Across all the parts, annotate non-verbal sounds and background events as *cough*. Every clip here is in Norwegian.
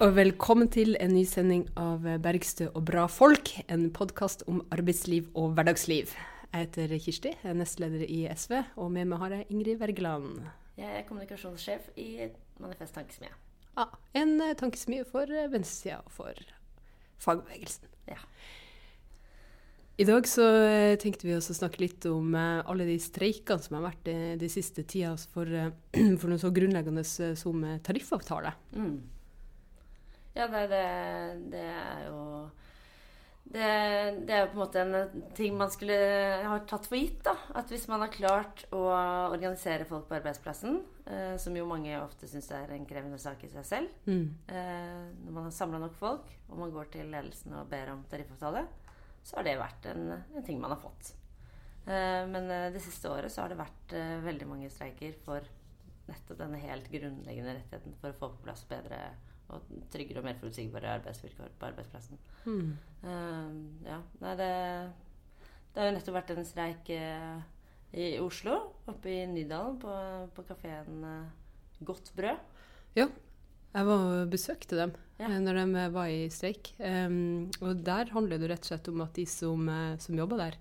Og velkommen til en ny sending av Bergstø og bra folk, en podkast om arbeidsliv og hverdagsliv. Jeg heter Kirsti, jeg er nestleder i SV, og med meg har jeg Ingrid Wergeland. Jeg er kommunikasjonssjef i Manifest Tankesmie. Ja, en eh, tankesmie for eh, venstresida og for fagbevegelsen. Ja. I dag så eh, tenkte vi også snakke litt om alle de streikene som har vært de, de siste tida for, eh, *clears throat* for noe så grunnleggende som tariffavtale. Mm. Ja, det, det, det er jo det, det er jo på en måte en ting man skulle ha tatt for gitt. da, At hvis man har klart å organisere folk på arbeidsplassen, eh, som jo mange ofte syns er en krevende sak i seg selv Mm. eh, Når man har samla nok folk, og man går til ledelsen og ber om tariffavtale, så har det vært en, en ting man har fått. Eh, men eh, det siste året så har det vært eh, veldig mange streiker for nettopp denne helt grunnleggende rettigheten for å få på plass bedre og tryggere og mer forutsigbare arbeidsvilkår på arbeidsplassen. Mm. Uh, ja, nei, det, det har jo nettopp vært en streik uh, i Oslo, oppe i Nydalen, på, på kafeen uh, Godt brød. Ja, Jeg var og besøkte dem Ja. eh, når de var i streik. Um, og der handler det rett og slett om at de som, eh, som jobba der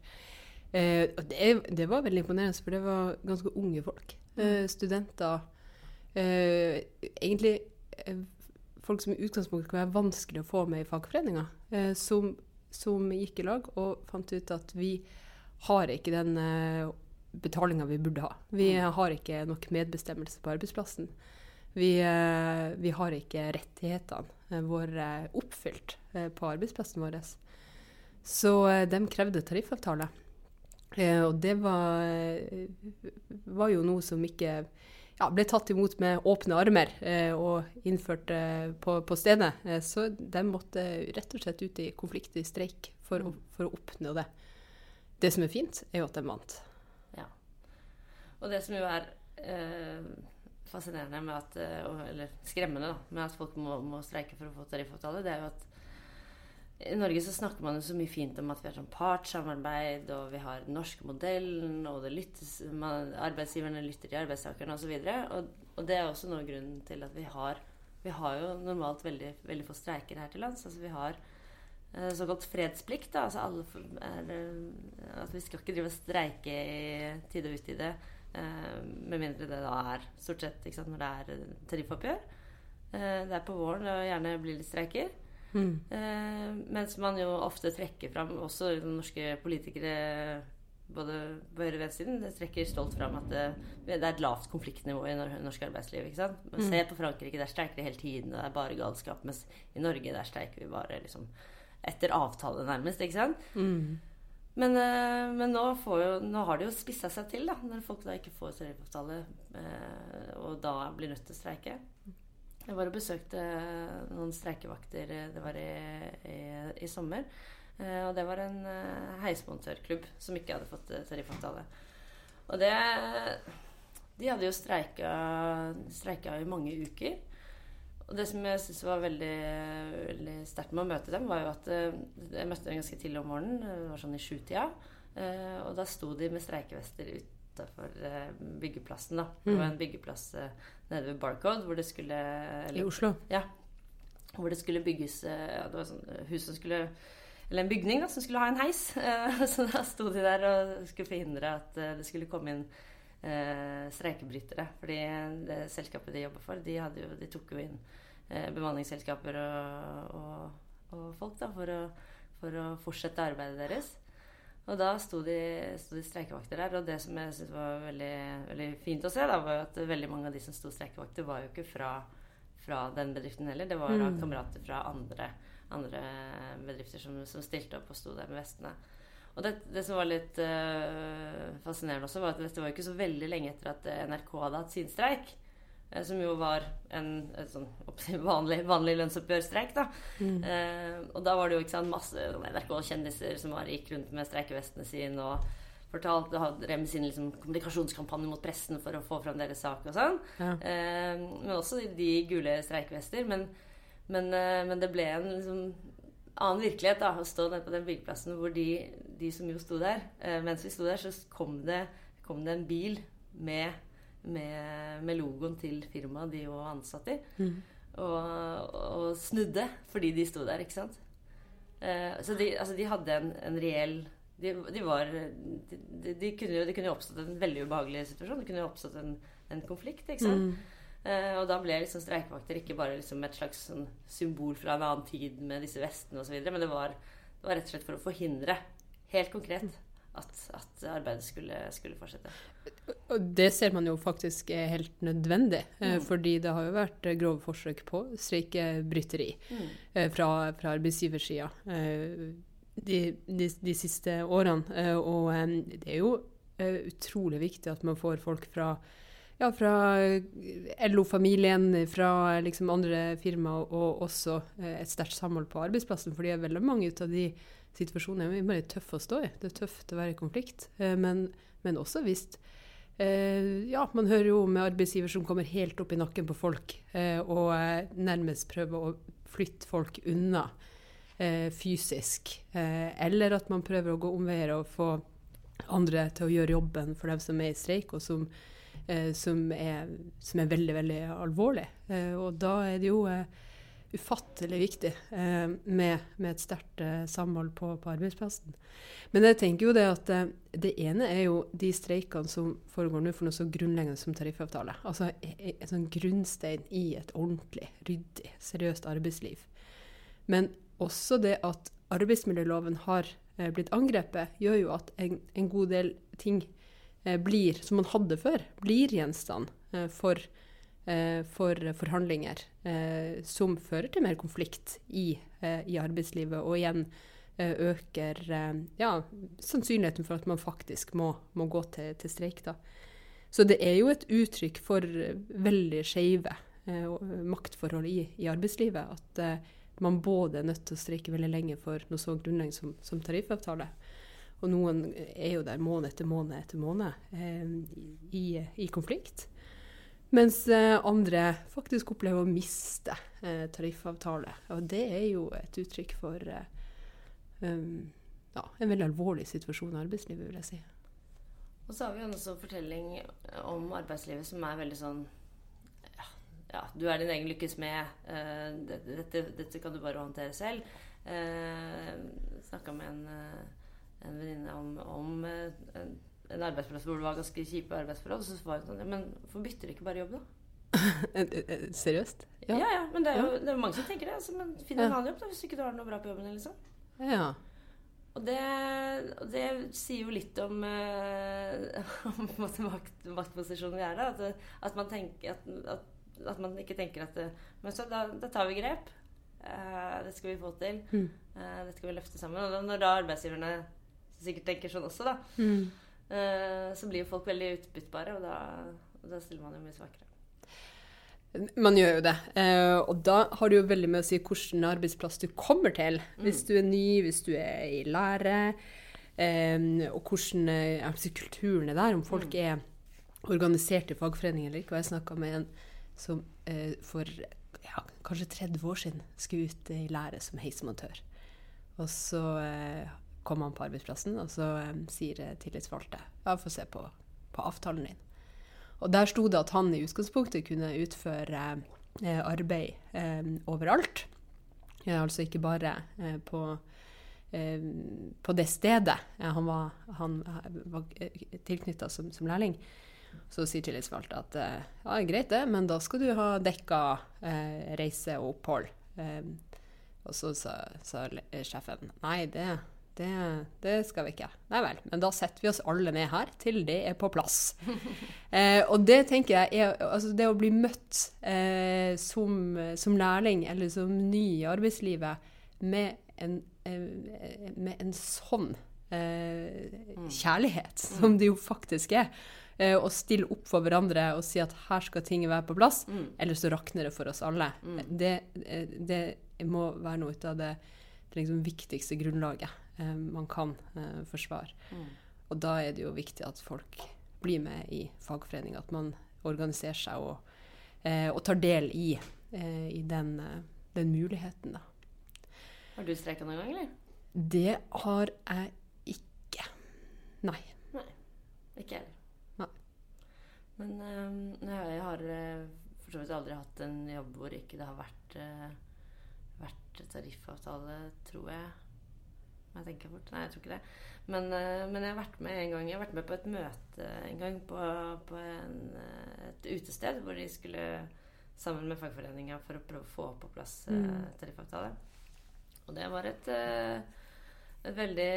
uh, det, det var veldig imponerende, for det var ganske unge folk. Uh, studenter. Uh, egentlig eh, folk som i utgangspunktet kan være vanskelig å få med i fagforeninga. Eh, som, som gikk i lag og fant ut at vi har ikke den eh, betalinga vi burde ha. Vi har ikke nok medbestemmelse på arbeidsplassen. Vi, eh, vi har ikke rettighetene eh, våre oppfylt på arbeidsplassen vår. Så de krevde tariffavtale. Og det var, var jo noe som ikke ja, ble tatt imot med åpne armer eh, og innført eh, på, på stedet. Eh, så de måtte rett og slett ut i konflikt, i streik, for å, for å oppnå det. Det som er fint, er jo at de vant. Ja. Og det som jo er eh, fascinerende med at eh, Eller skremmende, da, med at folk må, må streike for å få tariffavtale, det er jo at i Norge så snakker man jo så mye fint om at vi har sånn partssamarbeid, og vi har den norske modellen, og det lyttes, man, arbeidsgiverne lytter til arbeidstakerne osv. Og, og det er også noe grunnen til at vi har Vi har jo normalt veldig, veldig få streiker her til lands. Altså vi har eh, såkalt fredsplikt. Da. Altså alle er, eh, at vi skal ikke drive og streike i tide og utide. Eh, med mindre det da er stort sett sant, når det er eh, tariffoppgjør. Eh, det er på våren det gjerne blir litt streiker. Mm. Eh, mens man jo ofte trekker fram, også norske politikere både på høyre- og venstresiden, trekker stolt fram at det, det er et lavt konfliktnivå i norsk arbeidsliv. ikke sant? Men Mm. Se på Frankrike, der streiker de hele tiden, og det er bare galskap. Mens i Norge, der streiker vi bare liksom etter avtale, nærmest. ikke sant? Mm. Men, eh, men nå, får jo, nå har det jo spissa seg til, da, når folk da ikke får tariffavtale, eh, og da blir nødt til å streike. Jeg var og besøkte noen streikevakter eh, det var i, i, i sommer. Eh, og det var en eh, heismontørklubb som ikke hadde fått tariffavtale. Og det De hadde jo streika, i mange uker. Og det som jeg syntes var veldig, veldig sterkt med å møte dem, var jo at jeg møtte dem ganske tidlig om morgenen. Det var sånn i sjutida. Og da sto de med streikevester utafor eh, byggeplassen. da. Det var en byggeplass eh, nede ved Barcode hvor det skulle I Oslo? Oslo. hvor det skulle bygges eh, ja, Det var sånn eh, hus som skulle Eller en bygning da, som skulle ha en heis. Eh, *laughs* Så da sto de der og skulle forhindre at eh, det skulle komme inn eh, streikebrytere. Fordi det selskapet de jobber for, de, jo, de tok jo inn eh, bemanningsselskaper og, og, og folk da, for å, for å fortsette arbeidet deres. Og da sto de, sto de streikevakter der. Og det som jeg syntes var veldig, veldig fint å se, da, var jo at veldig mange av de som sto streikevakter, var jo ikke fra, fra den bedriften heller. Det var da Mm. kamerater fra andre, andre bedrifter som, som stilte opp og sto der med vestene. Og det, det som var litt eh, fascinerende også, var at dette var jo ikke så veldig lenge etter at NRK hadde hatt sin streik. Eh, Som jo var en et sånn *laughs* vanlig, vanlig lønnsoppgjørstreik. da. Mm. Eh, og da var det jo ikke sant, masse NRK-kjendiser som var, gikk rundt med streikevestene sine og fortalte, hadde drev med sin liksom, kommunikasjonskampanje mot pressen for å få fram deres sak og sånn. Ja. Eh, men også de gule streikevester. Men, men, eh, men det ble en liksom, annen virkelighet da, å stå nede på den byggeplassen hvor de, de som jo sto der eh, Mens vi sto der, så kom det, kom det en bil med, med, med logoen til firmaet de var ansatt i. Mm. og, og snudde fordi de sto der, ikke sant. Eh, så de, altså, de hadde en, en reell de, de var de, de, kunne jo, Det kunne jo oppstått en veldig ubehagelig situasjon. Det kunne jo oppstått en, en konflikt. ikke sant? Mm. Eh, og da ble liksom streikevakter ikke bare liksom et slags sånn symbol fra en annen tid med disse vestene osv., men det var, det var, rett og slett for å forhindre, helt konkret, at, at arbeidet skulle, skulle, fortsette. Det ser man jo faktisk er helt nødvendig, eh, mm. fordi det har jo vært grove forsøk på streikebryteri mm. eh, fra, fra arbeidsgiversida. Eh, de, de, de siste årene. Eh, og det er jo eh, utrolig viktig at man får folk fra ja, fra LO-familien, fra liksom andre firmaer, og også eh, et sterkt samhold på arbeidsplassen. For veldig mange av de situasjonene er bare tøff å stå i. Det er tøft å være i konflikt. Men, men også hvis ja, man hører jo om arbeidsgiver som kommer helt opp i nakken på folk, og nærmest prøver å flytte folk unna eh, fysisk. Eh, eller at man prøver å gå omveier og få andre til å gjøre jobben for dem som er i streik, og som, eh, som, er, som er, veldig, veldig alvorlig. Eh, og da er det jo eh, ufattelig viktig eh, med, med, et sterkt samhold på, på, arbeidsplassen. Men jeg tenker jo det at det ene er jo de streikene som foregår nå for noe så grunnleggende som tariffavtale. Altså e, e, en sånn grunnstein i et ordentlig, ryddig, seriøst arbeidsliv. Men også det at arbeidsmiljøloven har eh, blitt angrepet, gjør jo at en, en god del ting eh, blir, som man hadde før, blir gjenstand eh, for, eh, for, forhandlinger eh, som fører til mer konflikt i, eh, i arbeidslivet, og igjen øker ja, sannsynligheten for at man faktisk må, må gå til, til, streik. Da. Så det er jo et uttrykk for veldig skeive maktforhold i, i arbeidslivet. at man både er nødt til å streike veldig lenge for noe så grunnleggende som, som, tariffavtale. Og noen er jo der måned etter måned etter måned eh, i, i, konflikt. Mens eh, andre faktisk opplever å miste eh, tariffavtale. Og det er jo et uttrykk for um, ja, en veldig alvorlig situasjon i arbeidslivet, vil jeg si. Og så har vi jo også fortelling om arbeidslivet som er veldig sånn ja, du er din egen lykkes med. Uh, dette, dette, kan du bare håndtere selv. Uh, Snakka med en, en venninne om, om uh, en, arbeidsplass hvor det var ganske kjipe arbeidsforhold. Så var hun sånn ja, Men hvorfor bytter du ikke bare jobb, da? *laughs* Seriøst? Ja. ja. ja, men det er jo det er mange som tenker det. Altså, men finn en annen jobb da, hvis ikke du har noe bra på jobben. liksom. Ja. Og det, og det, sier jo litt om, *laughs* om makt, maktposisjonen vi er da. At, at man tenker at, at at man ikke tenker at Men så da, da tar vi grep. Uh, det skal vi få til. Mm. Uh, det skal vi løfte sammen. Og når da arbeidsgiverne sikkert tenker sånn også, da, mm. Uh, så blir folk veldig utbyttbare, og da, og da stiller man jo mye svakere. Man gjør jo det. Uh, og da har det jo veldig med å si hvilken arbeidsplass du kommer til. Mm. Hvis du er ny, hvis du er i lære. Um, og hvordan uh, kulturen er der. Om folk mm. er organisert i fagforening eller ikke. Og jeg snakka med en som eh, for ja, kanskje 30 år siden skulle ut i lære som heismontør. Og så eh, kom han på arbeidsplassen, og så um, sier tillitsvalgte ja, få se på, på, avtalen din. Og der sto det at han i utgangspunktet kunne utføre eh, arbeid eh, overalt. Ja, altså ikke bare eh, på, på det stedet han var, han var tilknytta som, som lærling. Så sier tillitsvalgte at eh, ja, greit det, men da skal du ha dekka eh, reise og opphold. Eh, og så sa, sa sjefen nei, det, det, det, skal vi ikke. Nei vel, men da setter vi oss alle ned her til det er på plass. *laughs* eh, og det tenker jeg er altså det å bli møtt eh, som, som, lærling eller som ny i arbeidslivet med en, eh, med en sånn mm. kjærlighet, som det jo faktisk er eh, og stille opp for hverandre og si at her skal ting være på plass, mm. eller så rakner det for oss alle. Mm. Det, eh, det, må være noe av det, det liksom viktigste grunnlaget eh, man kan eh, forsvare. Mm. Og da er det jo viktig at folk blir med i fagforening, at man organiserer seg og, eh, og tar del i, eh, i den, den, muligheten, da. Har du streika noen gang, eller? Det har jeg ikke. Nei. Nei. Ikke heller. Men øh, jeg har for så vidt aldri hatt en jobb hvor ikke det har vært, øh, vært tariffavtale, tror jeg. Jeg tenker fort. Nei, jeg tror ikke det. Men, eh, men, jeg har vært med en gang Jeg har vært med på et møte en gang på, på en, eh, et utested hvor de skulle sammen med fagforeninga for å prøve å få på plass eh, Mm. tariffavtale. Og det var et, et veldig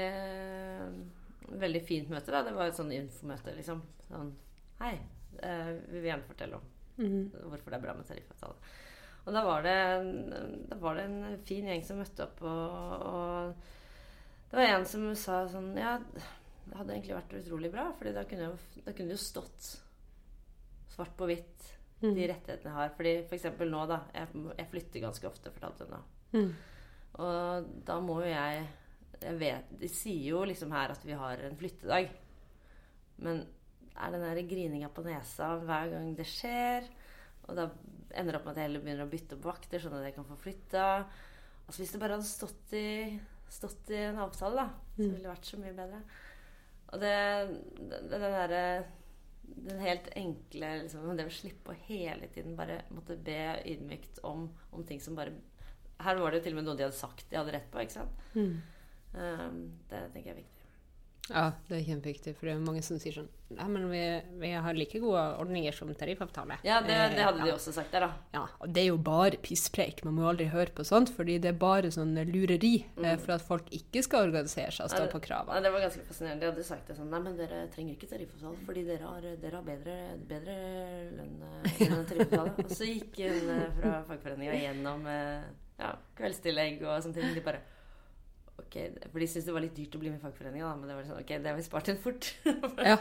veldig fint møte. da Det var et sånn infomøte, liksom. Sånn Hei, vi vil gjerne fortelle om mm. hvorfor det er bra med tariffavtale. Og da var det, da var det en fin gjeng som møtte opp, og, og det var en som sa sånn Ja, det hadde egentlig vært utrolig bra, for da kunne, det jo stått svart på hvitt Mm. de rettighetene jeg har. Fordi for eksempel nå, da. Jeg, jeg flytter ganske ofte, fortalte hun da. Mm. Og da må jo jeg Jeg vet De sier jo liksom her at vi har en flyttedag. Men er den der grininga på nesa hver gang det skjer, og da ender det opp med at jeg heller begynner å bytte opp vakter, sånn at jeg kan få flytta Altså Hvis det bare hadde stått i, stått i en avtale, da, så Mm. ville det vært så mye bedre. Og det, det, det derre den helt enkle liksom, Det å slippe å hele tiden bare måtte be ydmykt om, om ting som bare Her var det jo til og med noe de hadde sagt de hadde rett på. ikke sant? Mm. Um, det tenker jeg er viktig. Ja, det er kjempeviktig, for det er mange som sier sånn Nei, men vi, vi har like gode ordninger som tariffavtale. Ja, det, det hadde Eh, de ja. også sagt der, da. Ja, og det er jo bare pisspreik. Man må aldri høre på sånt, fordi det er bare sånn lureri eh, Mm. for at folk ikke skal organisere seg og stå Ja, det- på Ja, kravene. det var ganske fascinerende. De hadde sagt det sånn Nei, men dere trenger ikke tariffavtale, fordi dere har, dere har bedre, bedre lønn eh, enn en tariffavtale. Og så gikk hun eh, fra fagforeninga gjennom eh, ja, kveldstillegg og sånne ting. De bare Ok, For de syntes det var litt dyrt å bli med i fagforeninga, men det var sånn Ok, det har vi spart inn fort. *laughs* Ja,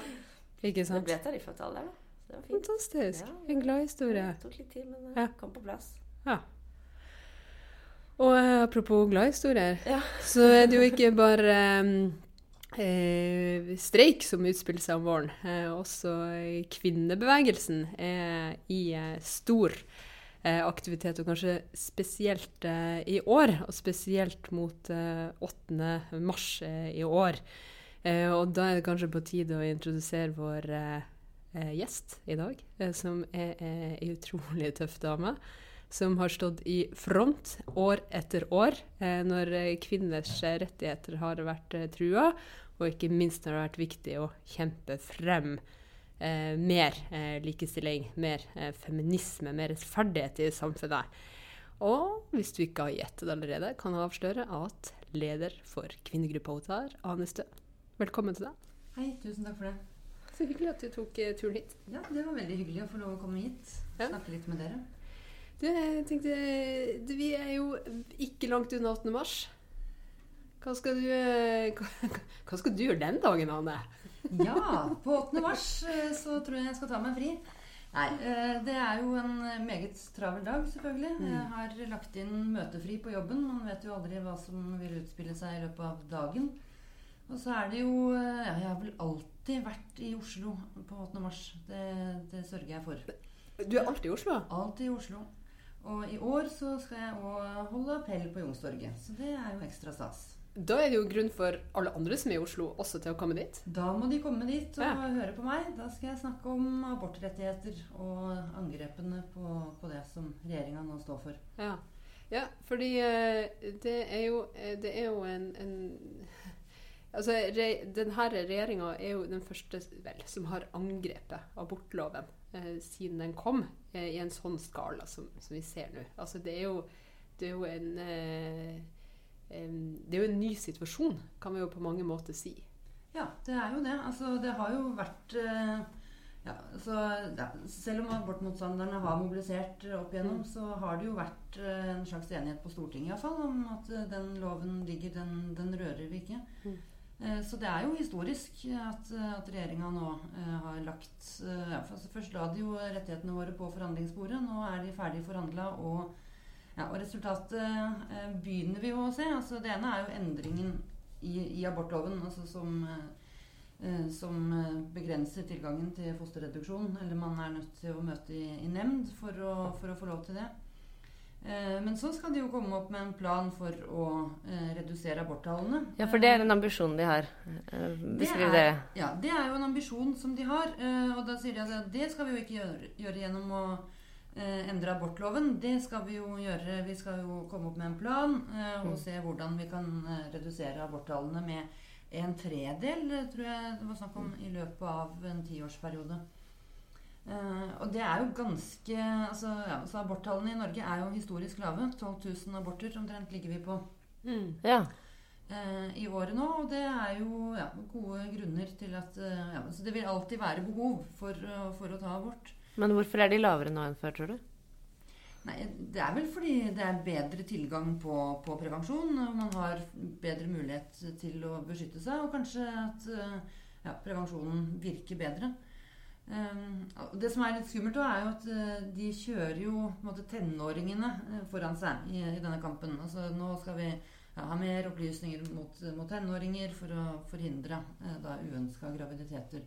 ikke sant. det ble tariffavtale der, da. Så det var fint. Fantastisk. Ja, En glad historie. Det tok litt tid, men det Ja. kom på plass. Ja. Og eh, apropos gladhistorier, Ja. *laughs* så er det jo ikke bare eh, eh, streik som utspiller seg om våren. Eh, også eh, kvinnebevegelsen er i eh, stor eh, aktivitet, og kanskje spesielt eh, i år. Og spesielt mot eh, 8. mars eh, i år. Eh, og da er det kanskje på tide å introdusere vår eh, eh, gjest i dag, eh, som er eh, ei utrolig tøff dame som har stått i front år etter år eh, når eh, kvinners eh, rettigheter har vært eh, trua, og ikke minst når det har vært viktig å kjempe frem eh, mer eh, likestilling, mer eh, feminisme, mer rettferdighet i samfunnet. Og hvis du ikke har gjettet allerede, kan jeg avsløre at leder for kvinnegruppa Otar, Ane Stø. Velkommen til deg. Hei, tusen takk for det. Så hyggelig at du tok eh, turen hit. Ja, Det var veldig hyggelig å få lov å komme hit. Ja. Snakke litt med dere. Du, jeg tenkte, du, vi er jo ikke langt unna 8. mars. Hva skal du, eh, hva, *laughs* hva skal du gjøre den dagen, Anne? Ja, på 8. mars eh, så tror jeg jeg skal ta meg fri. Nei, eh, det er jo en meget travel dag, selvfølgelig. Mm. Jeg har lagt inn møtefri på jobben. Man vet jo aldri hva som vil utspille seg i løpet av dagen. Og så er det jo eh, ja, Jeg har vel alltid vært i Oslo på 8. mars. Det, det sørger jeg for. Du er alltid i Oslo. Alltid i Oslo. Og i år så skal jeg òg holde appell på Youngstorget. Så det er jo ekstra stas. Da er det jo grunn for alle andre som er i Oslo, også til å komme dit. Da må de komme dit og Ja. høre på meg. Da skal jeg snakke om abortrettigheter og angrepene på, på det som regjeringa nå står for. Ja, ja fordi eh, det er jo, eh, det er jo en, en *laughs* Altså, re, denne regjeringa er jo den første vel, som har angrepet abortloven eh, siden den kom, eh, i en sånn skala som, som vi ser nå. Altså, det er jo, det er jo en eh, Det er jo en ny situasjon, kan vi jo på mange måter si. Ja, det er jo det. Altså, det har jo vært eh, ja, så, ja, Selv om abortmotstanderne har mobilisert opp igjennom, Mm. så har det jo vært eh, en slags enighet på Stortinget i hvert fall, om at eh, den loven ligger, den, den rører vi ikke. Mm. Så det er jo historisk at, at regjeringa nå eh, har lagt eh, altså Først la de jo rettighetene våre på forhandlingsbordet. Nå er de ferdig forhandla, og, ja, og resultatet eh, begynner vi jo å se. Altså, det ene er jo endringen i, i abortloven, altså som, eh, som eh, begrenser tilgangen til fosterreduksjon. Eller man er nødt til å møte i, i nemnd for å, for å få lov til det. Men så skal de jo komme opp med en plan for å eh, redusere aborttallene. Ja, for det er en ambisjon de har. Beskriv Det er- Ja, det er jo en ambisjon som de har. Og da sier de at det skal vi jo ikke gjøre, gjøre gjennom å endre abortloven. Det skal vi jo gjøre. Vi skal jo komme opp med en plan eh, og Mm. se hvordan vi kan eh, redusere aborttallene med en tredel, eh, tror jeg det var snakk om, i løpet av en tiårsperiode. Eh, og det er jo ganske altså, ja, så Aborttallene i Norge er jo historisk lave. 12 000 aborter omtrent ligger vi på Mm. Ja. eh, i året nå. Og det er jo ja, gode grunner til at eh, ja, Så det vil alltid være behov for, eh, for å ta abort. Men hvorfor er de lavere nå enn før, tror du? Nei, Det er vel fordi det er bedre tilgang på, på prevensjon. Man har bedre mulighet til å beskytte seg, og kanskje at eh, ja, prevensjonen virker bedre. Um, det som er litt skummelt, da, er jo at eh, de kjører jo måte, tenåringene eh, foran seg i, i denne kampen. Altså, nå skal vi ja, ha mer opplysninger mot, mot tenåringer for å forhindre eh, uønska graviditeter.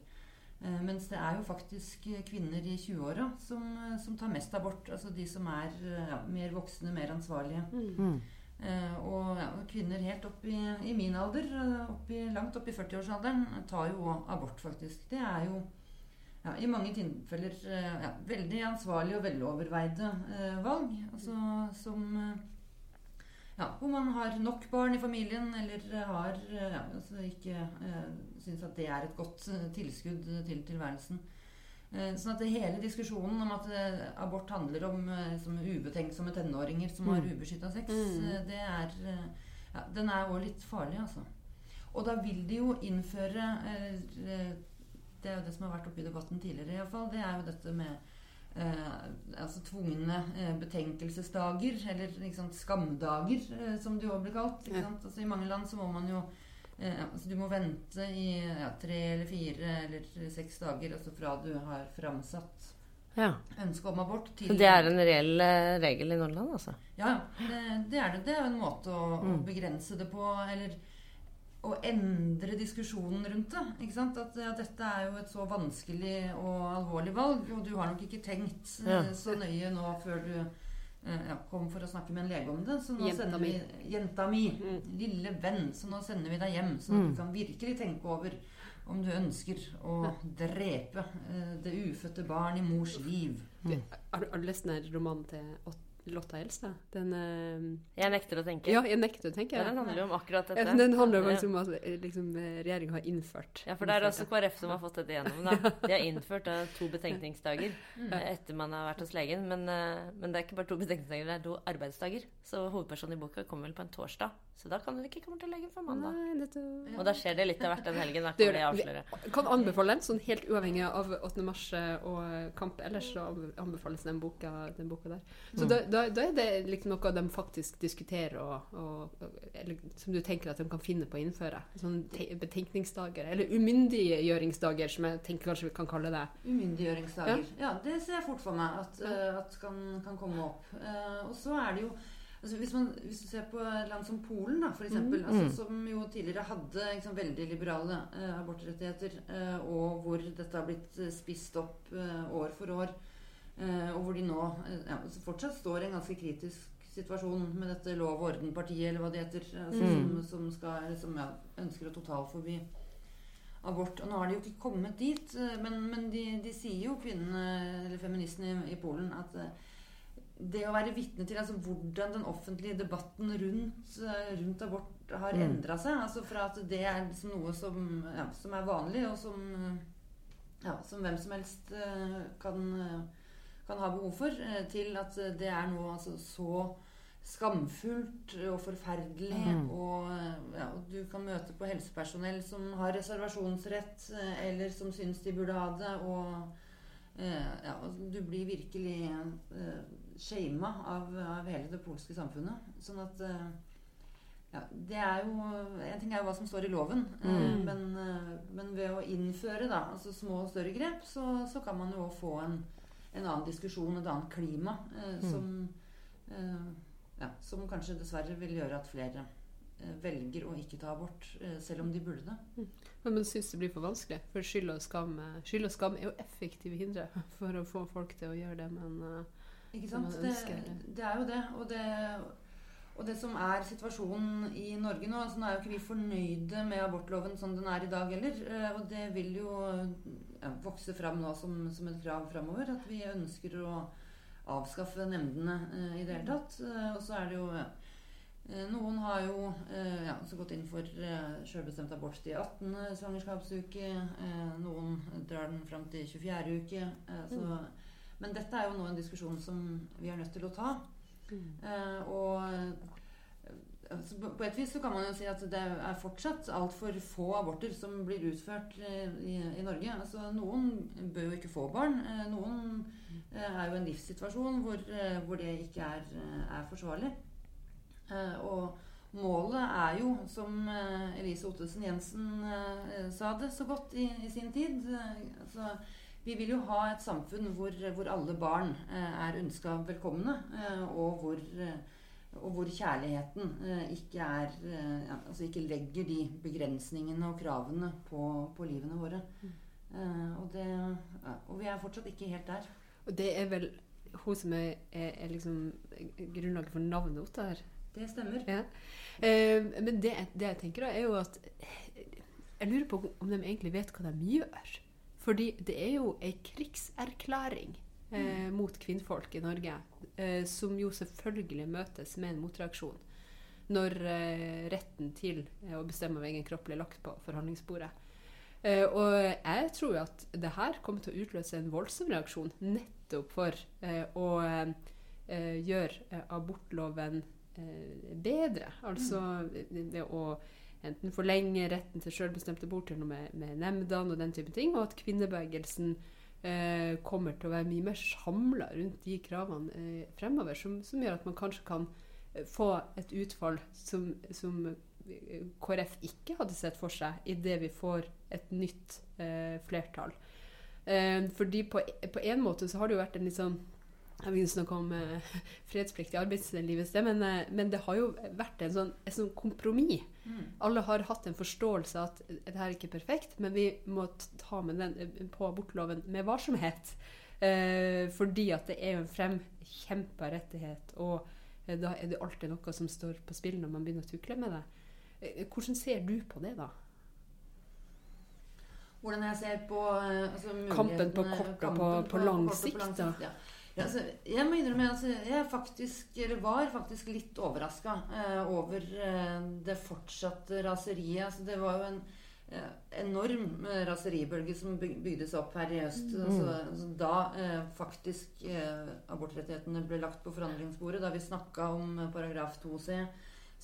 Eh, mens det er jo faktisk eh, kvinner i 20-åra som, eh, som tar mest abort. Altså de som er ja, mer voksne, mer ansvarlige. Mm. Eh, og ja, kvinner helt opp i, i min alder, opp i, langt opp i 40-årsalderen, tar jo abort, faktisk. Det er jo ja, i mange tilfeller ja, veldig ansvarlige og veloverveide eh, valg. Altså som ja, Hvor man har nok barn i familien, eller har ja, altså ikke eh, syns at det er et godt eh, tilskudd til tilværelsen. Eh, sånn at hele diskusjonen om at eh, abort handler om eh, som ubetenksomme tenåringer som har Mm. ubeskytta sex, Mm. eh, det er eh, ja, Den er òg litt farlig, altså. Og da vil de jo innføre eh, eh, Det er jo det som har vært oppe i debatten tidligere, iallfall. Det er jo dette med eh, altså tvungne eh, betenkelsesdager, eller sant, skamdager, eh, som det jo blir kalt. Ikke sant? Altså, I mange land så må man jo eh, altså, Du må vente i ja, tre eller fire eller seks dager altså fra du har framsatt Ja. ønske om abort til Så det er en reell eh, regel i Nordland, altså? ja, det, det er det. Det er en måte å, å Mm. begrense det på, eller å endre diskusjonen rundt det. Ikke sant? At ja, dette er jo et så vanskelig og alvorlig valg, og du har nok ikke tenkt eh, Ja. så nøye nå før du ja, kom for å snakke med en lege om det. Så nå Jenta sender mi. Jenta mi. Mm. Lille venn. Så nå sender vi deg hjem, så Mm. du kan virkelig tenke over om du ønsker å drepe eh, det ufødte barn i mors liv. Mm. har, du- har du lest den romanen til Ot- Lotta Elstad? Den uh, Jeg nekter å tenke. Ja, jeg nekter, å Ja, den handler jo om akkurat Ja, dette. den handler jo faktisk om at eh, liksom, regjeringa har innført Ja, for det er altså også KrF som har fått dette gjennom. Da. *laughs* De har innført da, to betenkningsdager Mm. eh, etter man har vært hos legen. Men, uh, men det er ikke bare to betenkningsdager, det er to arbeidsdager. Så hovedpersonen i boka kommer vel på en torsdag. Så da kan dere ikke komme til legen før mandag. Nei, dette... Og da skjer det litt av hvert den helgen. Da Det kan det. avsløre. Kan anbefale den, sånn helt uavhengig av 8. mars eh, og kamp ellers, så anbefales den boka, den boka der. Så Mm. da, da, da er det liksom noe de faktisk diskuterer, og, og, eller som du tenker at de kan finne på å innføre. Sånn te betenkningsdager, eller umyndiggjøringsdager, som jeg tenker kanskje vi kan kalle det. Umyndiggjøringsdager. Ja. det ser jeg fort for meg at, eh, at kan, kan komme opp. Uh, og så er det jo altså hvis, man, hvis du ser på land som Polen, da, for eksempel, Mm. altså, som jo tidligere hadde liksom, veldig liberale eh, abortrettigheter, eh, og hvor dette har blitt eh, spist opp eh, år for år, eh, og hvor de nå eh, ja, altså fortsatt står i en ganske kritisk situasjon med dette Lov og orden-partiet, eller hva det heter, altså, Mm. som, som, skal, som ja, ønsker å totalforby abort. Og nå har de jo ikke kommet dit, men, men de, de sier jo, kvinnene, eller feministene i, i Polen, at det å være vitne til altså, hvordan den offentlige debatten rundt, eh, rundt abort har Mm. endra seg altså Fra at det er liksom noe som, ja, som er vanlig, og som, ja, som hvem som helst eh, kan, eh, kan ha behov for, til at det er noe altså, så skamfullt og forferdelig. Mm. Og, ja, du kan møte på helsepersonell som har reservasjonsrett, eller som syns de burde ha det. Og ja, du blir virkelig eh, shama av, av hele det polske samfunnet. Sånn at eh, ja, det er jo En ting er jo hva som står i loven, eh, Mm. men, eh, men ved å innføre da, altså små og større grep, så, så kan man jo òg få en, en annen diskusjon, et annet klima, eh, Mm. som, eh, ja, som kanskje dessverre vil gjøre at flere eh, velger å ikke ta abort, selv om de burde det. Men man syns det blir for vanskelig. For skyld og skam, skyld og skam er jo effektive hindre *laughs* for å få folk til å gjøre det, men Ikke sant? Det, det. det er jo det. Og, det. og det som er situasjonen i Norge nå altså Nå er jo ikke vi fornøyde med abortloven som den er i dag heller. eh, Og det vil jo ja, vokse fram nå som, som et krav framover. At vi ønsker å avskaffe nemndene eh, i det hele tatt. Eh, og så er det jo eh, Noen har jo eh, ja, gått inn for eh, selvbestemt abort til 18. svangerskapsuke. Eh, noen drar den fram til 24. uke. Så, Mm. Men dette er jo nå en diskusjon som vi er nødt til å ta. Mm. Eh, og eh, på- et vis så kan man jo si at det er fortsatt altfor få aborter som blir utført i, i Norge. Altså, noen bør jo ikke få barn. Eh, noen er jo i en livssituasjon hvor, hvor det ikke er, er forsvarlig. Og målet er jo, som Elise Ottesen Jensen sa det så godt i, i sin tid altså, Vi vil jo ha et samfunn hvor, hvor alle barn eh, er ønska velkomne, eh, og hvor eh, og hvor kjærligheten ikke, er, altså ikke legger de begrensningene og kravene på, på livene våre. Eh, og, det, ja, og vi er fortsatt ikke helt der. Og det er vel hun som er, er, liksom grunnlaget for navnet hennes her. Det stemmer. Ja. Eh, men det, det jeg tenker da, er jo at Jeg lurer på om de egentlig vet hva de gjør. Fordi det er jo ei krigserklæring eh, mot kvinnfolk i Norge, eh, som jo selvfølgelig møtes med en motreaksjon når eh, retten til eh, å bestemme over egen kropp blir lagt på forhandlingsbordet. Eh, og jeg tror jo at det her kommer til å utløse en voldsom reaksjon nettopp for eh, å gjøre abortloven bedre. Altså det å enten forlenge retten til selvbestemt abort eller noe med, med nemndene og den type ting, og at kvinnebevegelsen eh, kommer til å være mye mer samla rundt de kravene eh, fremover, som, som gjør at man kanskje kan eh, få et utfall som, som eh, KrF ikke hadde sett for seg idet vi får et nytt eh, flertall. Eh, fordi på, på en måte så har det jo vært en litt sånn jeg vil å snakke om eh, fredsplikt i arbeidslivet, men, eh, men det har jo vært en sånn, et sånn kompromiss. Mm. Alle har hatt en forståelse av at dette er ikke perfekt, men vi må ta med den eh, på abortloven med varsomhet. Eh, fordi at det er jo en fremkjempa rettighet, og eh, da er det alltid noe som står på spill når man begynner å tukle med det. Eh, hvordan ser du på det, da? Hvordan jeg ser på altså, Kampen på kort og på, på- på lang sikt, da. Ja. Ja, altså, jeg må innrømme at jeg faktisk, eller var faktisk litt overraska eh, over eh, det fortsatte raseriet. Altså, det var jo en eh, enorm eh, raseribølge som byg- bygdes opp her i høst. Altså, altså, da eh, faktisk eh, abortrettighetene ble lagt på forhandlingsbordet, da vi snakka om paragraf 2c,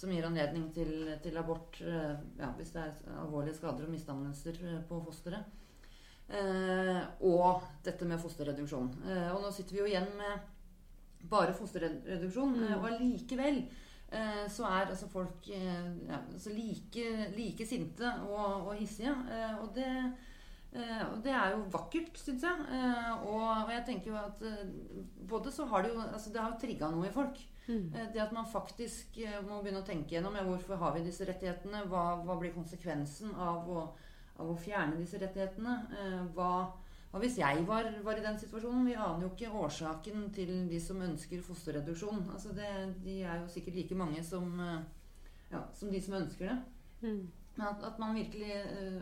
som gir anledning til, til abort ja, hvis det er alvorlige skader og misdannelser på fosteret. Eh, og dette med fosterreduksjon. Eh, og nå sitter vi jo igjen med bare fosterreduksjon. Mm. Eh, og allikevel eh, så er altså folk ja, altså like, like sinte og, og hissige. Eh, og det eh, og det er jo vakkert, syns jeg. Eh, og, jeg tenker jo at både så har det jo altså Det har jo trigga noe i folk. Eh, Det at man faktisk må begynne å tenke gjennom ja, hvorfor har vi disse rettighetene. Hva, hva blir konsekvensen av å, av å fjerne disse rettighetene? Eh, Hva, hva hvis jeg var, var i den situasjonen? Vi aner jo ikke årsaken til de som ønsker fosterreduksjon. Altså det, de er jo sikkert like mange som, eh, ja, som de som ønsker det. Mm. at, at man virkelig eh,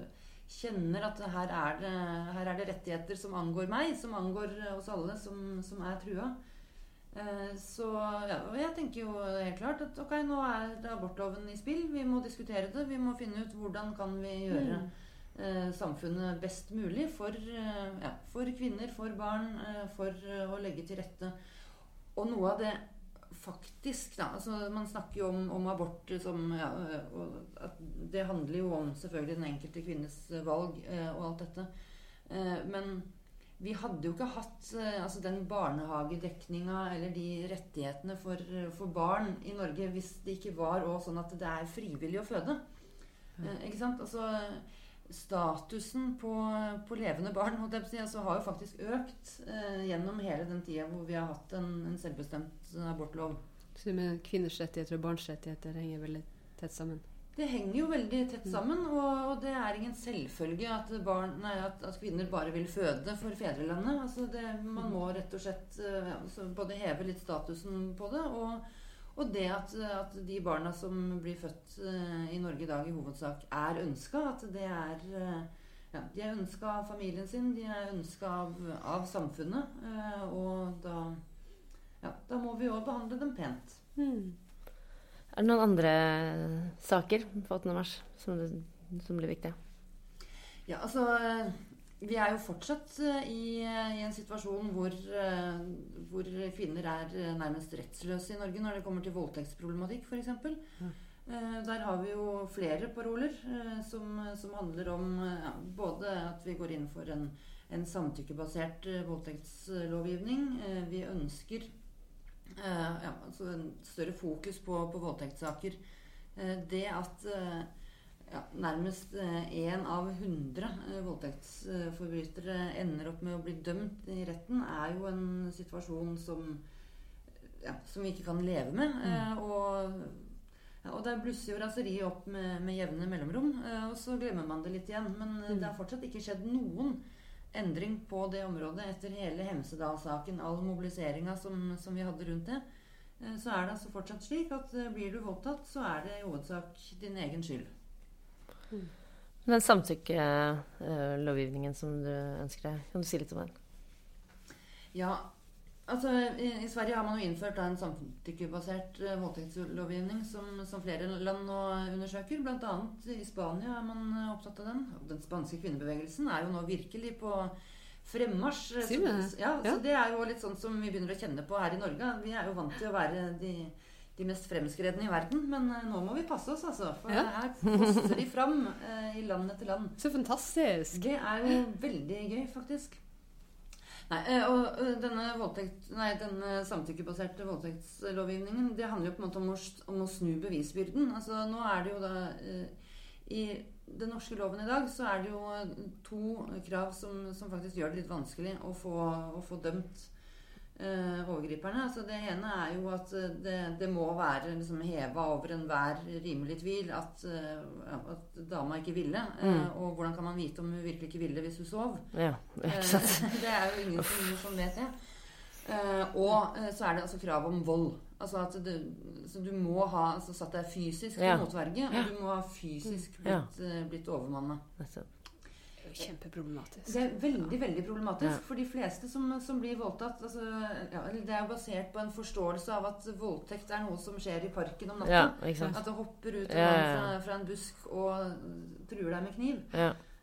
kjenner at her er, det, her er det rettigheter som angår meg, som angår oss alle, som, som er trua. Så ja, og jeg tenker jo helt klart at ok, nå er abortloven i spill. Vi må diskutere det. Vi må finne ut hvordan kan vi gjøre eh, samfunnet best mulig for, eh, ja, for kvinner, for barn, eh, for eh, å legge til rette. Og noe av det faktisk da, altså Man snakker jo om, om abort som ja, og at Det handler jo om selvfølgelig den enkelte kvinnes valg eh, og alt dette. Eh, men vi hadde jo ikke hatt eh, altså den barnehagedekninga eller de rettighetene for, for barn i Norge hvis det ikke var sånn at det er frivillig å føde. Eh, ikke sant? Altså, statusen på, på levende barn altså, har jo faktisk økt eh, gjennom hele den tida hvor vi har hatt en, en selvbestemt abortlov. Så med kvinners rettigheter og barns rettigheter henger veldig tett sammen. Det henger jo veldig tett sammen, og, og det er ingen selvfølge at, barn, nei, at, at kvinner bare vil føde for fedrelandet. Altså det, man må rett og slett eh, ja, både heve litt statusen på det, og, og det at, at de barna som blir født eh, i Norge i dag, i hovedsak er ønska. At det er eh, ja, De er ønska av familien sin, de er ønska av, av samfunnet. eh, og da ja, da må vi jo behandle dem pent. Mm. Er det noen andre saker på 8. mars som, som blir viktige? Ja, altså Vi er jo fortsatt i, i en situasjon hvor, hvor, kvinner er nærmest rettsløse i Norge når det kommer til voldtektsproblematikk, f.eks. Mm. Der har vi jo flere paroler som, som handler om ja, både at vi går inn for en, en samtykkebasert voldtektslovgivning. Vi ønsker ja, altså en større fokus på, på voldtektssaker. Det at ja, nærmest én av hundre voldtektsforbrytere ender opp med å bli dømt i retten, er jo en situasjon som, ja, som vi ikke kan leve med. Mm. Og, ja, og der blusser jo raseriet opp med, med, jevne mellomrom. Og så glemmer man det litt igjen. Men mm. det har fortsatt ikke skjedd noen endring på det området etter hele Hemsedal-saken, all mobiliseringa som, som, vi hadde rundt det. Så er det altså fortsatt slik at blir du voldtatt, så er det i hovedsak din egen skyld. Den samtykkelovgivningen som du ønsker deg, kan du si litt om den? Ja, altså I, i Sverige har man jo innført da, en samtykkebasert uh, voldtektslovgivning som, som, flere land nå undersøker. Annet i Spania er man uh, opptatt av den. Den spanske kvinnebevegelsen er jo nå virkelig på fremmarsj. Så, ja, ja. så det er jo litt sånn som vi begynner å kjenne på her i Norge. Vi er jo vant til å være de de mest fremskredne i verden. Men uh, nå må vi passe oss, altså. For ja. her poster de fram eh, i land etter land. Så fantastisk. Det er jo veldig gøy, faktisk. Nei, uh, og denne, voldtekt, nei, denne samtykkebaserte voldtektslovgivningen det handler jo på en måte om å, om å snu bevisbyrden. Altså, nå er det jo da I den norske loven i dag så er det jo to krav som, som faktisk gjør det litt vanskelig å få, å få dømt eh, overgriperne. Altså det ene er jo at eh, det, det må være liksom heva over enhver rimelig tvil at, uh, at dama ikke ville. Eh, mm. og hvordan kan man vite om hun virkelig ikke ville hvis hun sov? Ja, *laughs* det er jo ingen som, vet det. og så er det altså krav om vold. Altså at du, du må ha altså, satt deg fysisk til ja. motverge, og du må ha fysisk blitt, ja. blitt overmanna jo kjempeproblematisk. Det er veldig veldig problematisk. Ja. For de fleste som, som blir voldtatt altså, ja, Det er basert på en forståelse av at voldtekt er noe som skjer i parken om natten. Ja, at det hopper ut fra, fra, en busk og truer deg med kniv.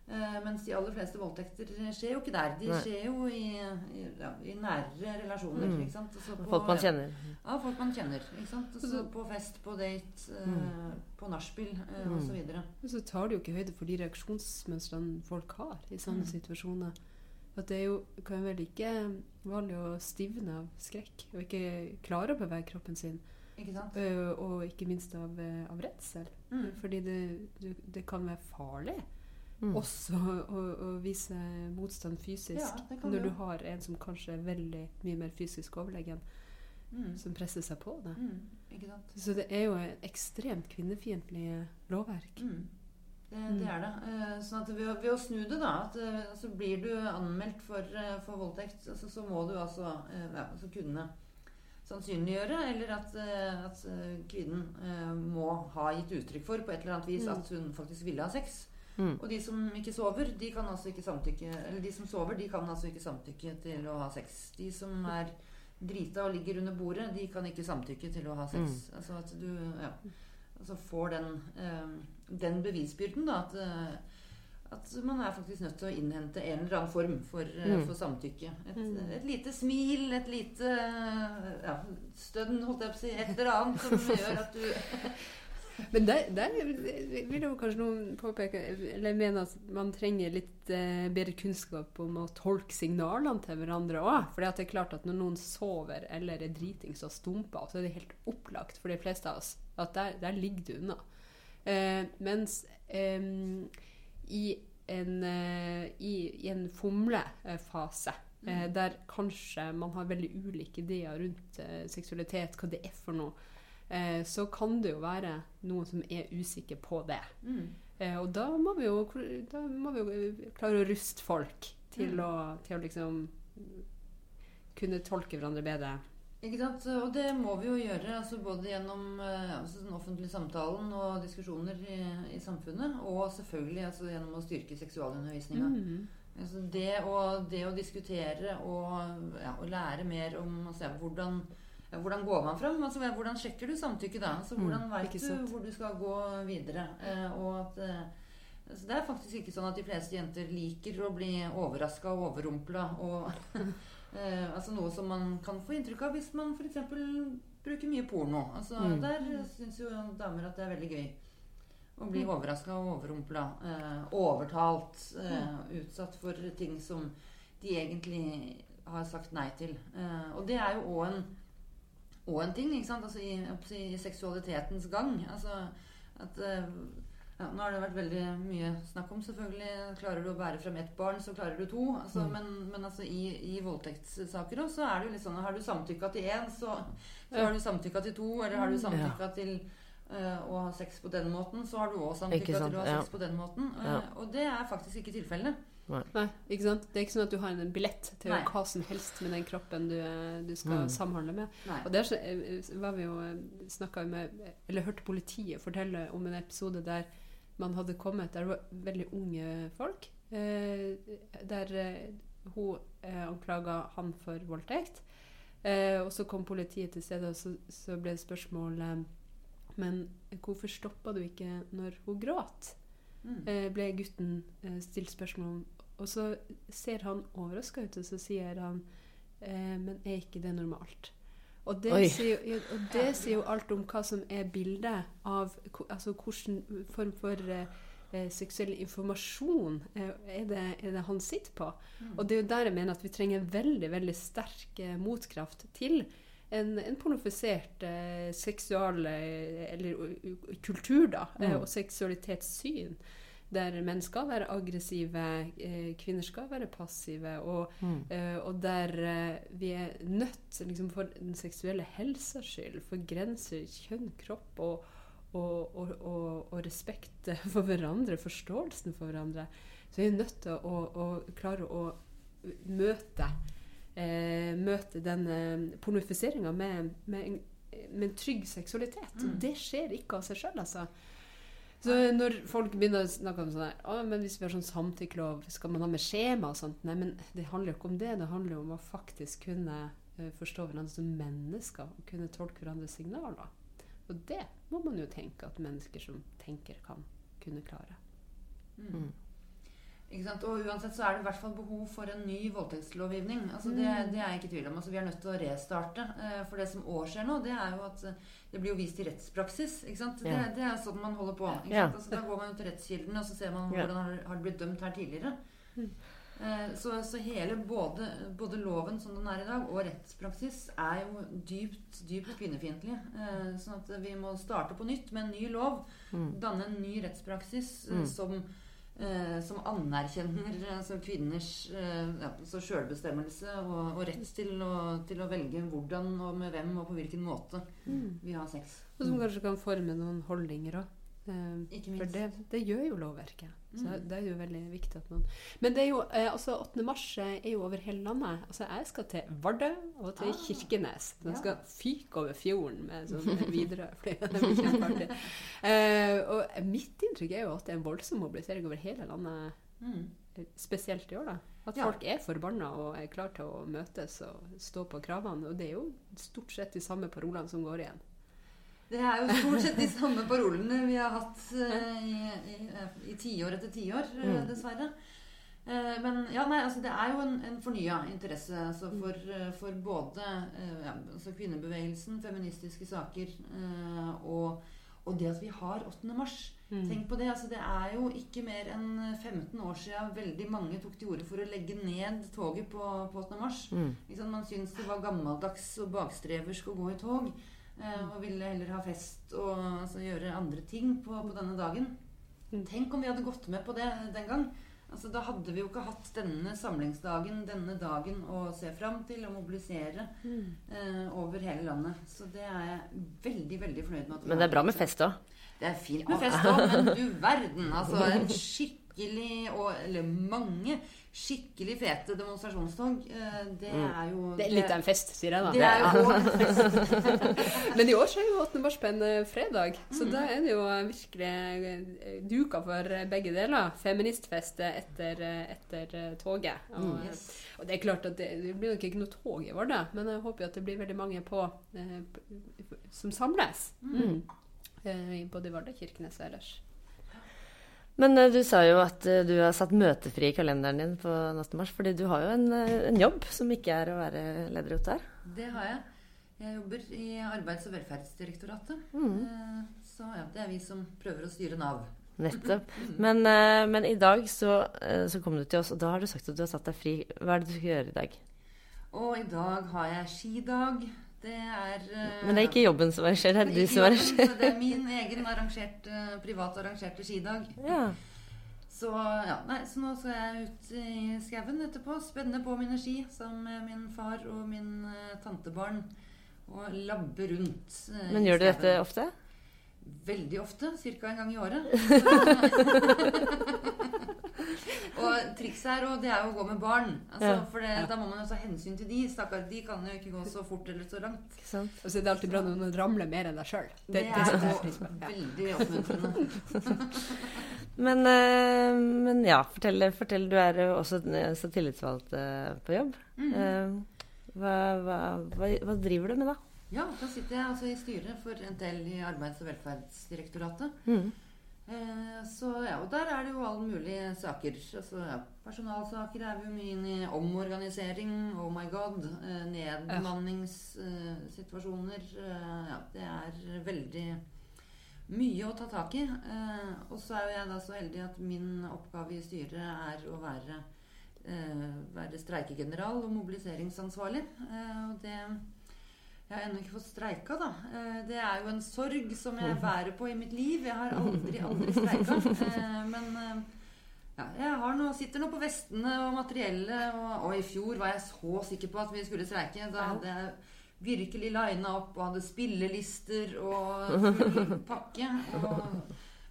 Uh, mens de aller fleste voldtekter skjer jo ikke der. De Nei. skjer jo i, i, ja, i nære relasjoner. Mm. Ikke sant? På, folk man kjenner. Ja, folk man kjenner. Ikke sant? Også på fest, på date, uh, mm. på nachspiel uh, mm. osv. Og så tar de jo ikke høyde for de reaksjonsmønstrene folk har i sånne mm. situasjoner. At det er jo, kan vel ikke vanlig å stivne av skrekk og ikke klare å bevege kroppen sin. Ikke uh, og ikke minst av, av redsel. Mm. Fordi det, det, det, kan være farlig mm. også å, å, vise motstand fysisk ja, når du har en som kanskje er veldig mye mer fysisk overlegen, mm. som presser seg på deg. Mm. Så det er jo et ekstremt kvinnefiendtlig lovverk. Mm. Det, det, er det. Eh, sånn at ved, ved, å snu det, da at, altså, Blir du anmeldt for, eh, for voldtekt, altså, så må du altså, ja, altså kunne sannsynliggjøre, eller at, at kvinnen må ha gitt uttrykk for på et eller annet vis mm. at hun faktisk ville ha sex. Mm. Og de som ikke sover, de kan altså ikke samtykke Eller de som sover, de kan altså ikke samtykke til å ha sex. De som er drita og ligger under bordet, de kan ikke samtykke til å ha sex. Mm. Altså at du ja, altså får den, uh, den bevisbyrden, da. At, uh, at man er faktisk nødt til å innhente en eller annen form for, mm. for samtykke. Et, mm. et, lite smil, et lite ja, stønn, holdt jeg på å si. Et eller annet som *laughs* gjør at du *laughs* Men der, der, vil jo kanskje noen påpeke eller mene at man trenger litt eh, bedre kunnskap om å tolke signalene til hverandre òg. For det er klart at når noen sover eller er dritings og stumper, så er det helt opplagt for de fleste av oss at der, der ligger du unna. Eh, mens eh, i, en, eh, i, i en fomlefase mm. der kanskje man har veldig ulike ideer rundt eh, seksualitet, hva det er for noe eh, så kan det jo være noen som er usikker på det. Mm. Eh, og da må, vi jo, da må vi jo klare å ruste folk til, mm. å, til å liksom kunne tolke hverandre bedre. Ikke sant? Og det må vi jo gjøre altså både gjennom eh, altså den offentlige samtalen og diskusjoner i, i samfunnet, og selvfølgelig altså gjennom å styrke seksualundervisninga. Mm. Altså det, det, å, diskutere og, ja, og lære mer om altså, hvordan hvordan går man fram? Altså, hvordan sjekker du samtykke da? Altså, hvordan Mm, vet du hvor du skal gå videre? Eh, og at eh, altså, Det er faktisk ikke sånn at de fleste jenter liker å bli overraska og overrumpla. Og, *laughs* eh, altså noe som man kan få inntrykk av hvis man f.eks. bruker mye porno. Altså, Mm. Der syns jo damer at det er veldig gøy. Å bli overraska og overrumpla. Eh, overtalt. Eh, utsatt for ting som de egentlig har sagt nei til. Eh, og det er jo òg en, også en ting ikke sant? Altså i, i seksualitetens gang. Altså at eh, ja, Nå har det vært veldig mye snakk om selvfølgelig Klarer du å bære frem ett barn, så klarer du to. Altså, men, men altså i, i voldtektssaker òg, så er det jo litt sånn Har du samtykka til én, så, så har du samtykka til to. Eller har du samtykka til uh, å ha sex på den måten, så har du òg samtykka til å ha ja. sex på den måten. Uh, Ja. Og det er faktisk ikke tilfellet. Nei, ikke sant? Det er ikke sånn at du har en billett til Nei. hva som helst med den kroppen du, eh, du skal Mm. samhandle med. Nei. Og der eh, var vi jo snakka med Eller hørte politiet fortelle om en episode der man hadde kommet Der det var veldig unge folk. Eh, der eh, hun eh, anklaga han for voldtekt. Eh, og så kom politiet til stedet, og så, så ble det spørsmål eh, Men hvorfor stoppa du ikke når hun gråt? Mm. eh, ble gutten eh, stilt spørsmål om. Og så ser han overraska ut, og så sier han eh, Men er ikke det normalt? Og det, sier, jo- og det sier jo alt om hva som er bildet av Altså hvilken form for eh, eh, seksuell informasjon eh, er, det, er det han sitter på. Og det er jo der jeg mener at vi trenger en veldig veldig sterk eh, motkraft til en, en pornofisert eh, seksual eh, eller u- u- kultur, da, eh, Mm. og seksualitetssyn. Der menn skal være aggressive, eh, kvinner skal være passive. Og, Mm. eh, og der eh, vi er nødt, liksom for den seksuelle helsas skyld, for grenser, kjønn, kropp og, og, og, respekt *laughs* for hverandre, forståelsen for hverandre, så er vi nødt til å, å klare å møte eh, møte den pornofiseringa med, med, med en trygg seksualitet. Mm. Det skjer ikke av seg sjøl, altså. Så når folk begynner å snakke om sånn her «Å, men Hvis vi har sånn samtykkelov, skal man ha med skjema og sånt? Nei, men det handler jo ikke om det. Det handler jo om å faktisk kunne eh, forstå hverandre som mennesker og kunne tolke hverandres signaler. Og det må man jo tenke at mennesker som tenker, kan kunne klare. Mm. Og uansett så er det i hvert fall behov for en ny voldtektslovgivning. Altså det, Mm. det er jeg ikke i tvil om. Altså vi er nødt til å restarte. Eh, For det som òg skjer nå, det er jo at eh, det blir jo vist i rettspraksis. Ikke sant? Det, Ja. det er sånn man holder på. Ja. Altså, da går man jo til rettskilden, og så ser man Ja. hvordan har, har det blitt dømt her tidligere. Mm. Eh, Så, så hele både, både loven som den er i dag, og rettspraksis er jo dypt, dypt kvinnefiendtlig. Eh, Sånn at vi må starte på nytt med en ny lov. Mm. Danne en ny rettspraksis som, eh, som anerkjenner altså kvinners eh, ja, sjølbestemmelse og, og rett til å, til å velge hvordan og med hvem og på hvilken måte vi har sex. Og som kanskje kan forme noen holdninger òg. Ikke for det, det gjør jo lovverket. Så Mm. det er jo veldig viktig at man Men det er jo, eh, altså 8. mars eh, er jo over hele landet. Altså Jeg skal til Vardø og til Ah. Kirkenes. Jeg Ja. skal fyke over fjorden med sånn videre fly. uh. Eh, og mitt inntrykk er jo at det er en voldsom mobilisering over hele landet, Mm. eh, spesielt i år. da. At Ja. folk er forbanna og er klar til å møtes og stå på kravene. Og det er jo stort sett de samme parolene som går igjen. Det er jo stort sett de samme parolene vi har hatt eh, i, i, i tiår etter tiår, eh, Mm. dessverre. Eh, men ja, nei, altså det er jo en, en fornya interesse altså for, eh, for både ja, altså kvinnebevegelsen, feministiske saker og, og det at vi har 8. mars. Mm. Tenk på det. altså Det er jo ikke mer enn 15 år siden veldig mange tok til orde for å legge ned toget på, på 8. mars. Mm. Liksom. Man syntes det var gammeldags og bakstreversk å gå i tog. Eh, og ville heller ha fest og altså, gjøre andre ting på, på denne dagen. Mm. Tenk om vi hadde gått med på det den gang. Altså, da hadde vi jo ikke hatt denne samlingsdagen, denne dagen å se fram til og mobilisere Mm. eh, over hele landet. Så det er jeg veldig, veldig fornøyd med. at Men det er bra med fest òg. Det er fint med fest òg, men du verden. Altså, en skikkelig og, Eller mange skikkelig fete demonstrasjonstog. Eh, det Mm. er jo Det er litt av en fest, sier jeg da. Det er jo fest. *laughs* Men i år så er jo 8. mars på en fredag, så Mm. da er det jo eh, virkelig eh, duka for begge deler. Feministfeste etter, etter toget. Og, Mm. Yes. og det er klart at det, det blir nok ikke noe tog i Vardø, men jeg håper jo at det blir veldig mange på som samles. Mm. Eh, både i Vardø, Kirkenes og ellers. Men eh, du sa jo at eh, du har satt møtefri i kalenderen din på 8. mars, fordi du har jo en, eh, en jobb som ikke er å være leder ute her. Det har jeg. Jeg jobber i Arbeids- og velferdsdirektoratet. Mm. Så ja, det er vi som prøver å styre Nav. Nettopp. *laughs* Men, men i dag så, så kom du til oss, og da har du sagt at du har satt deg fri. Hva er det du skal gjøre i dag? Og i dag har jeg skidag. Det er eh, Men det er ikke jobben som arrangerer, det er du som arrangerer. Det er min egen arrangerte, privat arrangerte skidag. Ja. Så, ja, nei, så nå skal jeg ut i skauen etterpå. Spenne på mine ski sammen med min far og min eh, tantebarn. Og labbe rundt. eh, Men gjør du dette ofte? Veldig ofte. Ca. en gang i året. *laughs* *laughs* *laughs* og trikset her og det er jo å gå med barn. Altså, Ja. For det, da må man jo ta hensyn til de. Stakkar, de kan jo ikke gå så fort eller så langt. Ikke sant? Og så er det alltid bra når noen ramler mer enn deg sjøl. Det, Det, er jo pris på. Ja. veldig oppmuntrende. *laughs* *laughs* Men, eh, men ja, fortell, fortell. Du er jo også eh, så tillitsvalgt eh, på jobb. Mm. Hva, hva, hva, hva driver du med, da? Ja, da sitter jeg altså i styret for NTL i Arbeids- og velferdsdirektoratet. Mm. Eh, så ja, og der er det jo alle mulige saker. Altså, ja, personalsaker er vi jo mye inne i. Omorganisering, oh my god. Eh, Nedbemanningssituasjoner. Eh, ja, det er veldig mye å ta tak i. Og så er jo jeg da så heldig at min oppgave i styret er å være, være streikegeneral og mobiliseringsansvarlig. Og det jeg har ennå ikke fått streika, da. Eh, Det er jo en sorg som jeg bærer på i mitt liv. Jeg har aldri, aldri streika. Eh, Men eh, ja, jeg har nå, sitter nå på vestene og materiellet, og, og i fjor var jeg så sikker på at vi skulle streike. Da hadde jeg virkelig lina opp og hadde spillelister og full pakke. Og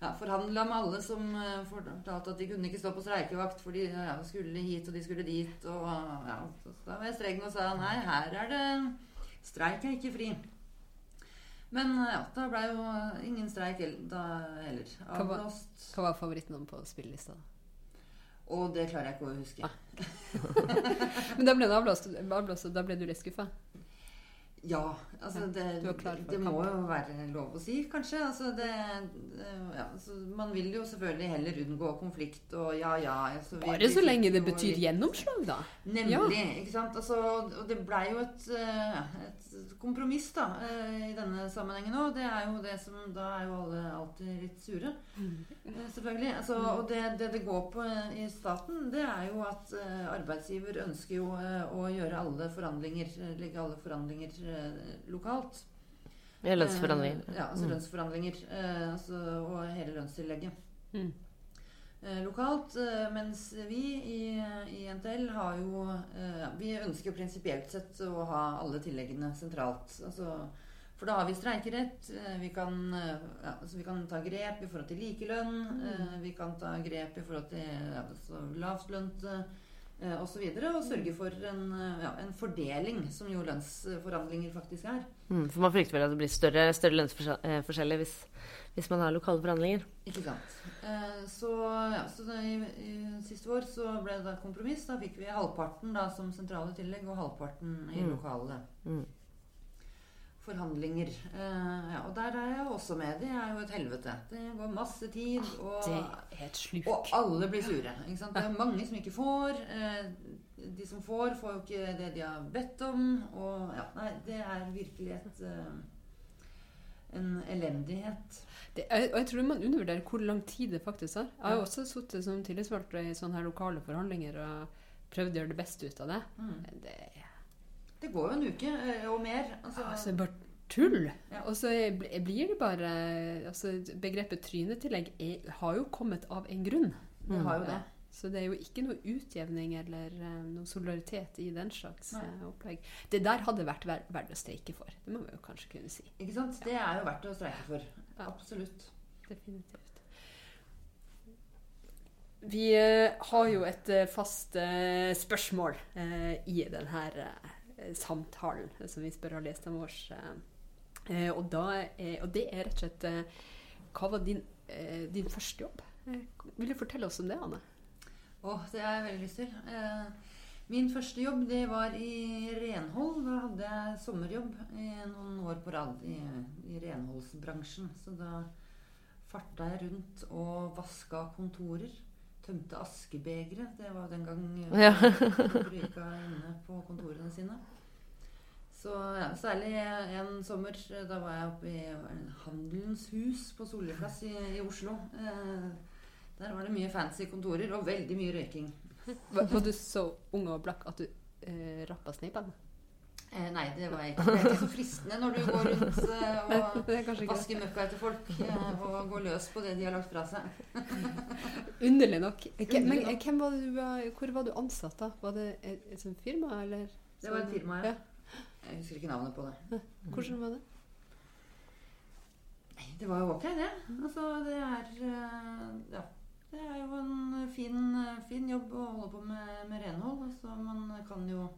ja, forhandla med alle som fortalte at de kunne ikke stå på streikevakt, for de ja, skulle hit og de skulle dit. Og ja, så da var jeg streng og sa nei, her er det Streik er ikke fri. Men ja, da ble jo ingen streik da heller. Var- Avblåst. Hva var favorittnavnet på spillelista? Og det klarer jeg ikke å huske. *laughs* Men da ble avblåst, avblåst, og da ble du litt skuffa? Ja, altså Ja, det, det må jo være lov å si, kanskje. Altså det, det- ja, altså man vil jo selvfølgelig heller unngå konflikt og ja, ja. Altså vi- Bare så lenge det betyr gjennomslag, da. Nemlig. ikke sant? Altså, og det blei jo et, eh, et kompromiss da, eh, i denne sammenhengen òg. Det er jo det som Da er jo alle alltid litt sure. Eh, Selvfølgelig. Altså, og det, det det går på eh, i staten, det er jo at eh, arbeidsgiver ønsker jo eh, å gjøre alle forhandlinger eh, legge alle forhandlinger eh, lokalt. Ja, lønnsforhandlinger. Eh, ja, altså Mm. lønnsforhandlinger. Eh, altså, og hele lønnstillegget. Mm. Eh, lokalt. eh, mens vi i, i NTL har jo eh, Vi ønsker jo prinsipielt sett å ha alle tilleggene sentralt. Altså, for da har vi streikerett. eh, Vi kan, eh, ja, altså vi kan ta grep i forhold til likelønn. eh, Vi kan ta grep i forhold til ja, altså lavtlønte eh, osv. Og, så videre, og sørge for en, eh, ja, en fordeling, som jo lønnsforhandlinger faktisk er. Mm, for man frykter vel at det blir større, større lønnsforskjeller hvis, hvis man har lokale forhandlinger. Ikke sant. Eh, så ja, så da, i, i siste år så ble det kompromiss. Da fikk vi halvparten da som sentrale tillegg og halvparten i Mm. lokale Mm. Forhandlinger. Eh, ja, og der er jeg også med. Det er jo et helvete. Det går masse tid, og, Det er et sluk. og alle blir sure. Det er mange som ikke får. Eh, de som får, får jo ikke det de har bedt om. Og ja, nei, det er virkelig et eh, en elendighet. Det, jeg, og jeg tror man undervurderer hvor lang tid det faktisk er. Jeg har jo også sittet som tillitsvalgt i sånne her lokale forhandlinger og prøvd å gjøre det beste ut av det. Mm. Det, Det går jo en uke eh, og mer. Altså, altså, bare tull. Ja. Og så blir det bare altså, Begrepet trynetillegg er, har jo kommet av en grunn. det har jo det. Så det er jo ikke noe utjevning eller eh, noe solidaritet i den slags Nei. eh, opplegg. Det der hadde vært ver verdt å streike for. Det må vi jo kanskje kunne si. Ikke sant? Det er jo verdt å streike for. Ja. Absolutt. Definitivt. Vi har jo et fast spørsmål i denne samtalen som vi spør av leserne våre. Eh, og, da er, og det er rett og slett eh, Hva var din, eh, din første jobb? Eh, vil du fortelle oss om det, Anne? Åh, det har jeg veldig lyst til. Eh, min første jobb det var i renhold. Da hadde jeg sommerjobb i noen år på rad i, i renholdsbransjen. Så da farta jeg rundt og vaska kontorer. Tømte askebegre. Det var den gang Ja. *laughs* folk røyka inne på kontorene sine. Så ja, Særlig en sommer. Da var jeg oppe i Handelens hus på Solli plass i, i Oslo. Eh, der var det mye fancy kontorer og veldig mye røyking. Var, du så ung og blakk at du eh, rappa sneipen? Eh, nei, det var jeg ikke. Det er ikke så fristende når du går rundt eh, og er vasker møkka etter folk eh, og går løs på det de har lagt fra seg. Underlig nok. Hvem, men hvem var du, hvor var du ansatt da? Var det et, et sånt firma, eller? Det var et firma, firma, ja. Jeg husker ikke navnet på det. Hvordan var det? Nei, Det var jo ok, det. Altså, det er eh, Ja. Det er jo en fin, fin jobb å holde på med, med renhold. Altså, man kan jo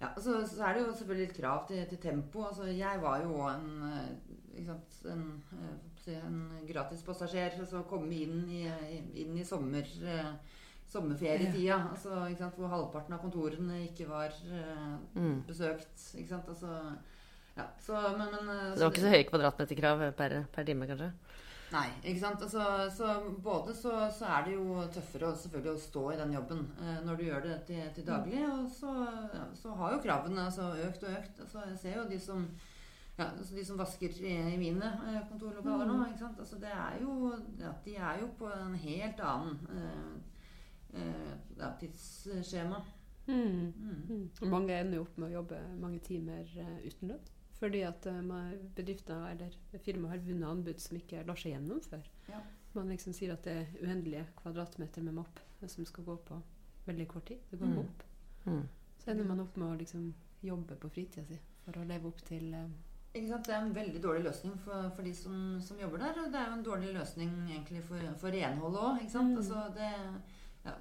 ja, så, så er det jo selvfølgelig litt krav til, til tempo. Altså, jeg var jo en, eh, sant, en, eh, en gratispassasjer. Altså komme inn i, inn i sommer, eh, sommerferietida. Altså, hvor halvparten av kontorene ikke var uh, Mm. besøkt. Ikke sant? Altså, ja, så, men, men, så, Det var ikke så høye kvadratmeterkrav per, per time, kanskje? Nei, ikke sant. Altså, så både så, så er det jo tøffere selvfølgelig å stå i den jobben eh, når du gjør det til, til daglig. Og så, ja, så har jo kravene altså, økt og økt. Altså, jeg ser jo de som ja, altså de som vasker i, i mine eh, kontorlokaler nå. ikke sant? Altså, det er jo, ja, de er jo på en helt annen eh, eh, ja, tidsskjema. Mm. Mm. Mm. Mange ender jo opp med å jobbe mange timer eh, uten lønn. Fordi at eh, bedrifter eller firmaer har vunnet anbud som ikke lar seg gjennomføre. Ja. Man liksom sier at det er uendelige kvadratmeter med mopp eh, som skal gå på veldig kort tid. Det går Mm. opp. Mm. Så ender man opp med å liksom jobbe på fritida si for å leve opp til eh, Ikke sant? Det er en veldig dårlig løsning for, for de som, som jobber der. Og det er jo en dårlig løsning egentlig for, for renholdet òg. Mm. Altså, det, ja,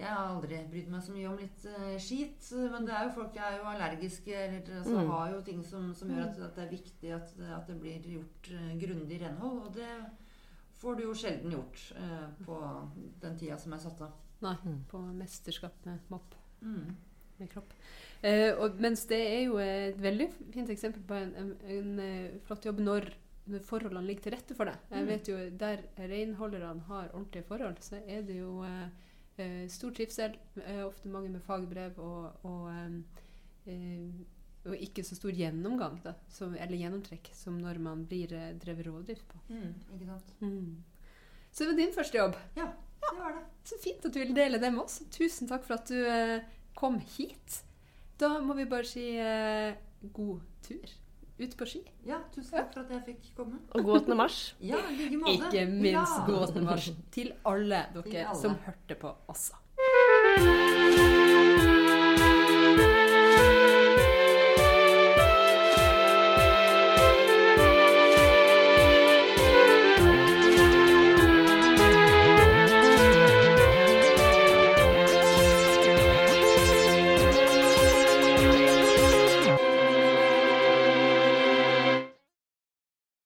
jeg har aldri brydd meg så mye om litt uh, skit. Men det er jo folk er jo allergiske eller altså, Mm. har jo ting som, som gjør at, at det er viktig at, at det blir gjort uh, grundig renhold. Og det får du jo sjelden gjort uh, på den tida som er satt av. Nei, Mm. på mesterskap med mopp Mm. med kropp. Uh, og, mens det er jo et veldig fint eksempel på en, en, en flott jobb når, når forholdene ligger til rette for det. Jeg Mm. vet jo Der renholderne har ordentlige forhold, så er det jo eh, eh, stor trivsel. eh, ofte mange med fagbrev og, og, eh, eh, og ikke så stor gjennomgang, da, som, eller gjennomtrekk, som når man blir eh, drevet rovdrift på. Mm. Ikke sant? Så det var din første jobb. Ja, det var det. Så fint at du ville dele det med oss. Tusen takk for at du kom hit. Da må vi bare si god tur ut på ski. Ja, tusen takk for at jeg fikk komme. Og god 8. mars. *laughs* Ja, like måte. Ikke minst Ja. god 8. mars til alle Til dere alle. som hørte på også.